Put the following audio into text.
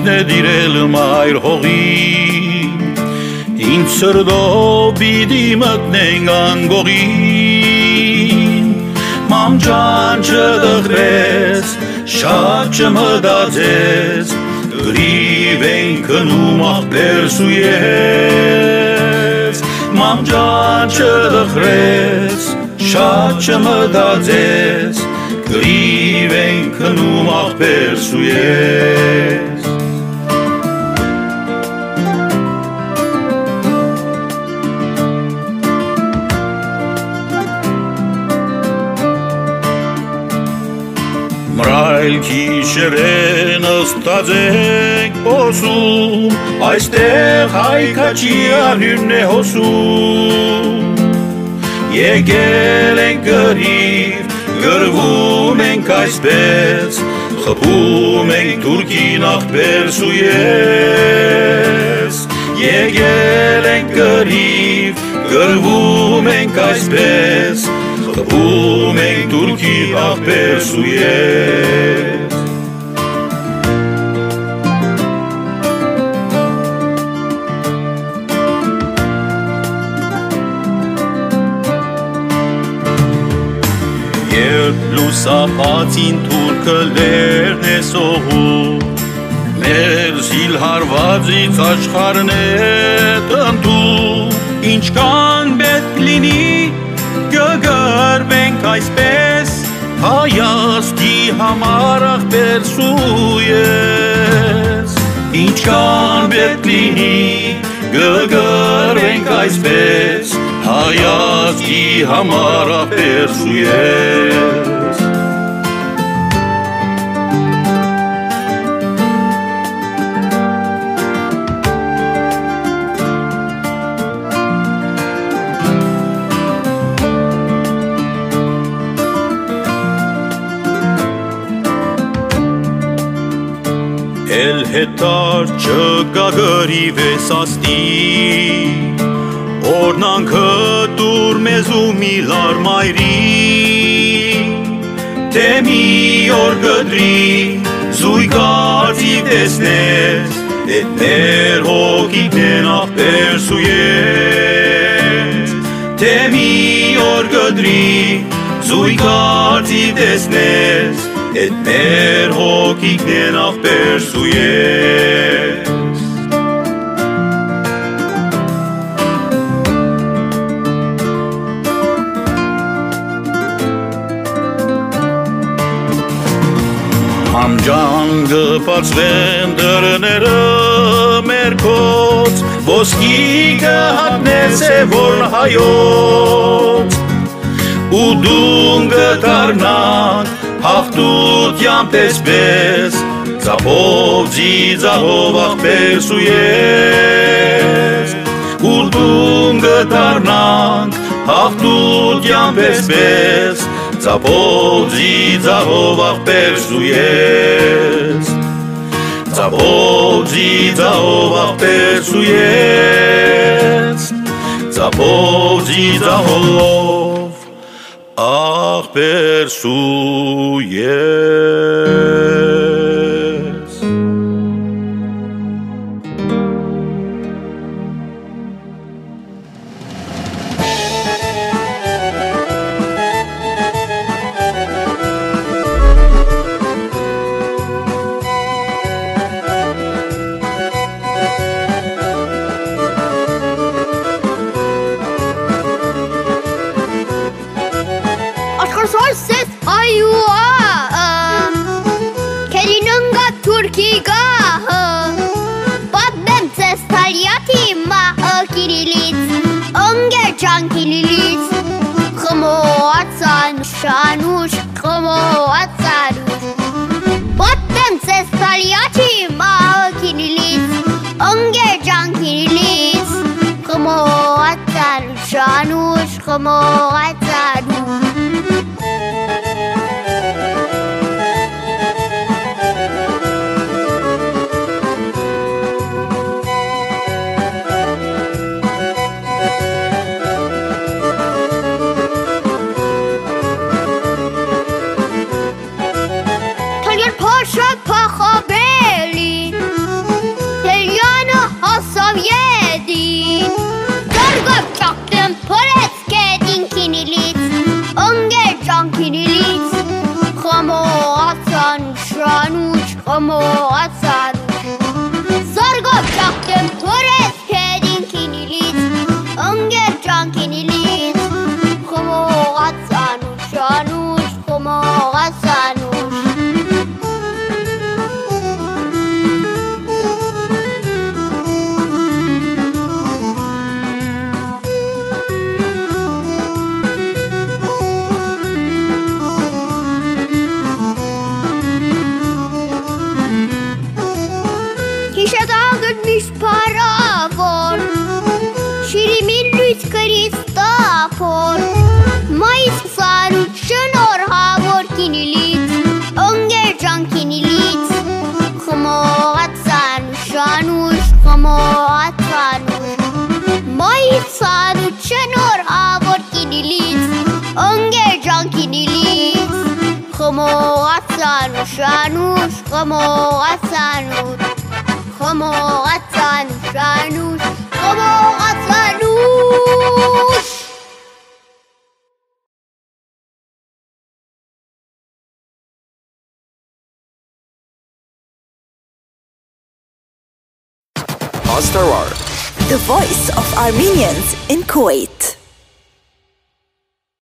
Թուրքն է դիրել մայր հողի Ինչ սրդով պիտի մտնենք անգողին Մամ ջան չդղրեց, շատ չմտածեց Գրիվ են կնում աղբեր սույեց Մամ ջան չդղրեց, շատ չմտածեց Գրիվ են կնում աղբեր սույեց Մրայլ քիշերեն ըստաձենք ոսում Այստեղ հայքաչի արյունն է հոսում Եկել են գրիվ, գրվում ենք այսպես Խպում ենք թուրքին աղբեր սույես Եկել ենք գրիվ, գրվում ենք այսպես Խփում ենք թուրքի աղբեր սույես Երբ լուսապացին թուրքը լերն է սողում Մեր զիլ հարվածից աշխարն է տնտում Ինչ կան պետք լինի կգրվենք այսպես Հայաստի համար աղբեր սույես Ինչ կան պետք լինի կգրվենք այսպես Հայաստի համար աղբեր սույես հետար չկա գրիվես աստի Օրնանքը դուր մեզ ու միլար մայրի Թե մի օր գդրի զույգարդի տեսնես Դետներ հոգիքեն աղբեր սույես Թե մի օր գդրի զույգարդի տեսնես Էդ մեր հոգիքն աղբեր սույես Համջան գպացվեն դրները մեր կոց Ոսկի կհատնես է որն հայոց Ու դուն գտարնանք հաղթության տեսպես Ծապով ձիձահով սույես Ու դուն գտարնանք հաղթության տեսպես Ծապով ձիձահով աղբեր սույես Ծապով ձիձահով աղբեր սույես Ծապով ձիձահով աղբեր սույես Աշխարհսոյսես այուա Քերիննգա Թուրքիգա Պատմեմ ցես Թալիաթի մա Կիրիլից Ընգեր ջան Կիրիլից Խմոացան շանուշ խմոացան Պատմեմ ցես Թալիաթի մա Կիրիլից Ընգեր ջան Կիրիլից Խմոացան շանուշ խմոացան տափոր Մայիս սարուտ շնոր հավոր կինիլից Ընգեր ջան կինիլից Խմողատ սանուշ շանուշ խմողատ սանուշ Մայիս սարուտ շնոր հավոր կինիլից Ընգեր ջան կինիլից Խմողատ սանուշ շանուշ խմողատ սանուշ Խմողացան շանուշ, R, the voice of Armenians in Kuwait.